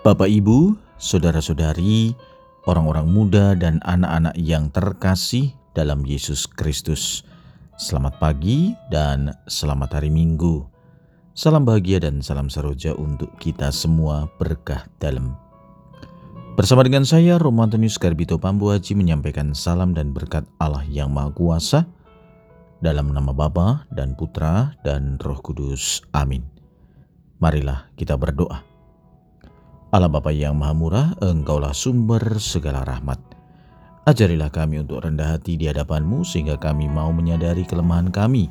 Bapak, Ibu, saudara-saudari, orang-orang muda, dan anak-anak yang terkasih dalam Yesus Kristus, selamat pagi dan selamat hari Minggu. Salam bahagia dan salam seroja untuk kita semua berkah dalam. Bersama dengan saya, Romantonius Garbito Pambu Haji menyampaikan salam dan berkat Allah yang Maha Kuasa dalam nama Bapa dan Putra dan Roh Kudus. Amin. Marilah kita berdoa. Allah Bapa yang Maha Murah, Engkaulah sumber segala rahmat. Ajarilah kami untuk rendah hati di hadapan-Mu sehingga kami mau menyadari kelemahan kami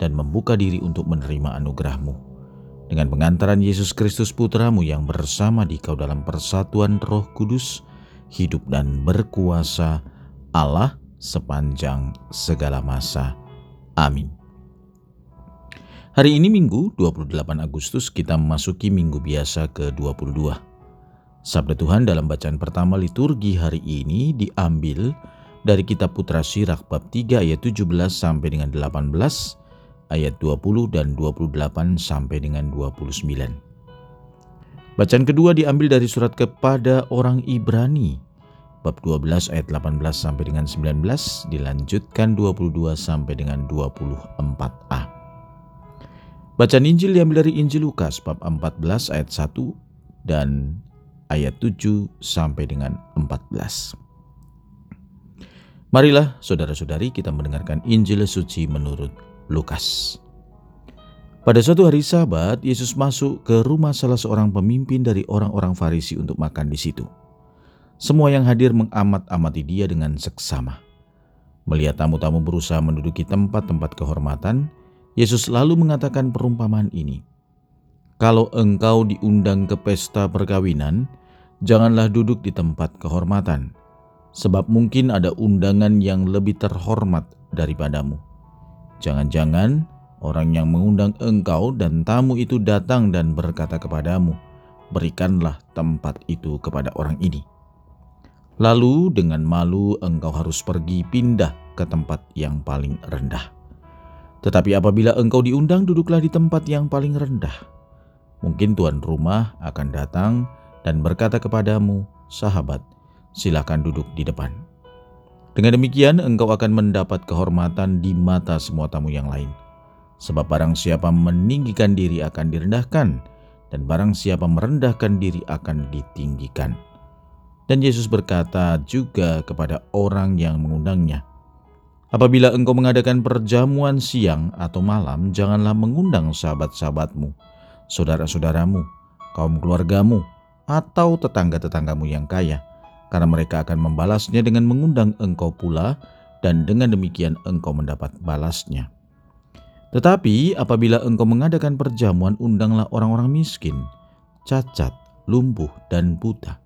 dan membuka diri untuk menerima anugerah-Mu. Dengan pengantaran Yesus Kristus Putramu yang bersama di kau dalam persatuan roh kudus, hidup dan berkuasa Allah sepanjang segala masa. Amin. Hari ini Minggu 28 Agustus kita memasuki minggu biasa ke-22. Sabda Tuhan dalam bacaan pertama liturgi hari ini diambil dari kitab Putra Sirak bab 3 ayat 17 sampai dengan 18, ayat 20 dan 28 sampai dengan 29. Bacaan kedua diambil dari surat kepada orang Ibrani bab 12 ayat 18 sampai dengan 19 dilanjutkan 22 sampai dengan 24a. Bacaan Injil diambil dari Injil Lukas bab 14 ayat 1 dan ayat 7 sampai dengan 14. Marilah saudara-saudari kita mendengarkan Injil suci menurut Lukas. Pada suatu hari sabat, Yesus masuk ke rumah salah seorang pemimpin dari orang-orang Farisi untuk makan di situ. Semua yang hadir mengamat-amati dia dengan seksama. Melihat tamu-tamu berusaha menduduki tempat-tempat kehormatan, Yesus lalu mengatakan perumpamaan ini. Kalau engkau diundang ke pesta perkawinan, janganlah duduk di tempat kehormatan, sebab mungkin ada undangan yang lebih terhormat daripadamu. Jangan-jangan orang yang mengundang engkau dan tamu itu datang dan berkata kepadamu, "Berikanlah tempat itu kepada orang ini." Lalu, dengan malu, engkau harus pergi pindah ke tempat yang paling rendah. Tetapi apabila engkau diundang, duduklah di tempat yang paling rendah Mungkin tuan rumah akan datang dan berkata kepadamu, "Sahabat, silakan duduk di depan." Dengan demikian, engkau akan mendapat kehormatan di mata semua tamu yang lain. Sebab barang siapa meninggikan diri akan direndahkan, dan barang siapa merendahkan diri akan ditinggikan. Dan Yesus berkata juga kepada orang yang mengundangnya, Apabila engkau mengadakan perjamuan siang atau malam, janganlah mengundang sahabat-sahabatmu, saudara-saudaramu, kaum keluargamu, atau tetangga-tetanggamu yang kaya, karena mereka akan membalasnya dengan mengundang engkau pula, dan dengan demikian engkau mendapat balasnya. Tetapi apabila engkau mengadakan perjamuan, undanglah orang-orang miskin, cacat, lumpuh, dan buta.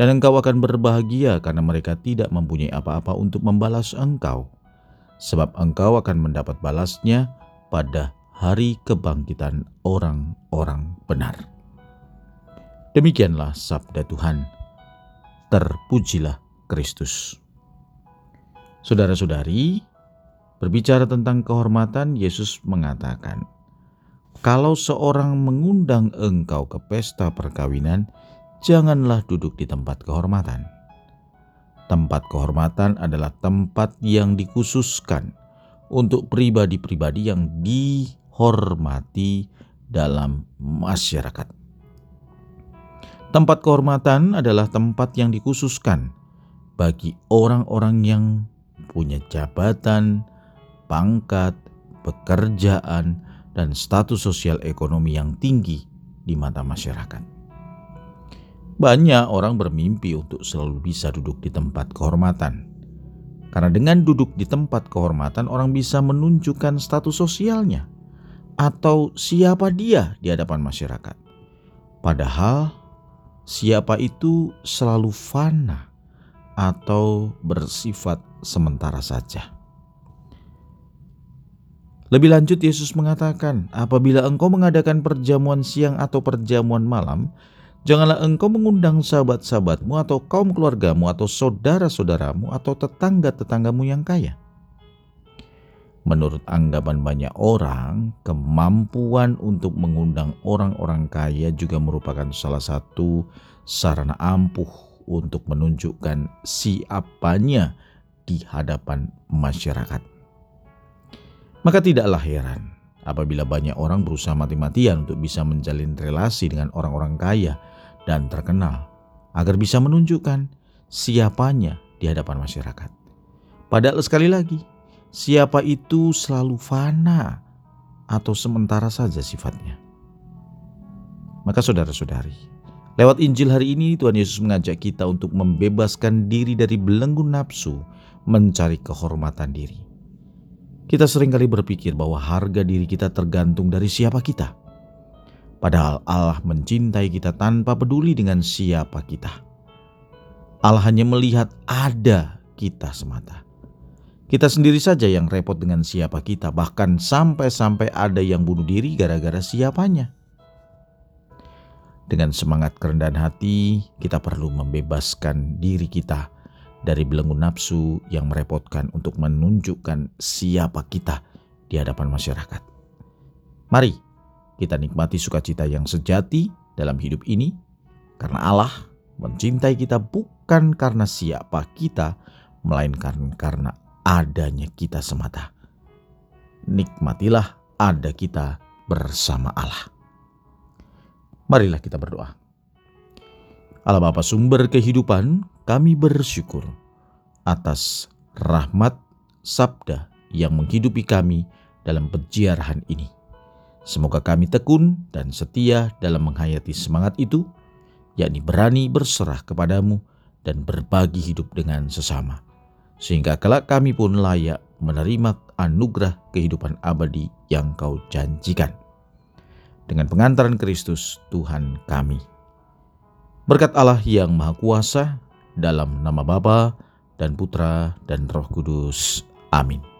Dan engkau akan berbahagia karena mereka tidak mempunyai apa-apa untuk membalas engkau. Sebab engkau akan mendapat balasnya pada hari kebangkitan orang-orang benar. Demikianlah sabda Tuhan. Terpujilah Kristus. Saudara-saudari, berbicara tentang kehormatan, Yesus mengatakan, "Kalau seorang mengundang engkau ke pesta perkawinan, janganlah duduk di tempat kehormatan." Tempat kehormatan adalah tempat yang dikhususkan untuk pribadi-pribadi yang di hormati dalam masyarakat. Tempat kehormatan adalah tempat yang dikhususkan bagi orang-orang yang punya jabatan, pangkat, pekerjaan, dan status sosial ekonomi yang tinggi di mata masyarakat. Banyak orang bermimpi untuk selalu bisa duduk di tempat kehormatan. Karena dengan duduk di tempat kehormatan, orang bisa menunjukkan status sosialnya atau siapa dia di hadapan masyarakat. Padahal siapa itu selalu fana atau bersifat sementara saja. Lebih lanjut Yesus mengatakan, apabila engkau mengadakan perjamuan siang atau perjamuan malam, janganlah engkau mengundang sahabat-sahabatmu atau kaum keluargamu atau saudara-saudaramu atau tetangga-tetanggamu yang kaya Menurut anggapan banyak orang, kemampuan untuk mengundang orang-orang kaya juga merupakan salah satu sarana ampuh untuk menunjukkan siapanya di hadapan masyarakat. Maka tidaklah heran apabila banyak orang berusaha mati-matian untuk bisa menjalin relasi dengan orang-orang kaya dan terkenal agar bisa menunjukkan siapanya di hadapan masyarakat. Padahal sekali lagi, siapa itu selalu fana atau sementara saja sifatnya. Maka saudara-saudari, lewat Injil hari ini Tuhan Yesus mengajak kita untuk membebaskan diri dari belenggu nafsu, mencari kehormatan diri. Kita sering kali berpikir bahwa harga diri kita tergantung dari siapa kita. Padahal Allah mencintai kita tanpa peduli dengan siapa kita. Allah hanya melihat ada kita semata. Kita sendiri saja yang repot dengan siapa kita, bahkan sampai-sampai ada yang bunuh diri gara-gara siapanya. Dengan semangat kerendahan hati, kita perlu membebaskan diri kita dari belenggu nafsu yang merepotkan untuk menunjukkan siapa kita di hadapan masyarakat. Mari kita nikmati sukacita yang sejati dalam hidup ini, karena Allah mencintai kita bukan karena siapa kita, melainkan karena adanya kita semata. Nikmatilah ada kita bersama Allah. Marilah kita berdoa. Allah Bapa sumber kehidupan, kami bersyukur atas rahmat sabda yang menghidupi kami dalam peziarahan ini. Semoga kami tekun dan setia dalam menghayati semangat itu, yakni berani berserah kepadamu dan berbagi hidup dengan sesama sehingga kelak kami pun layak menerima anugerah kehidupan abadi yang kau janjikan. Dengan pengantaran Kristus Tuhan kami. Berkat Allah yang Maha Kuasa, dalam nama Bapa dan Putra dan Roh Kudus. Amin.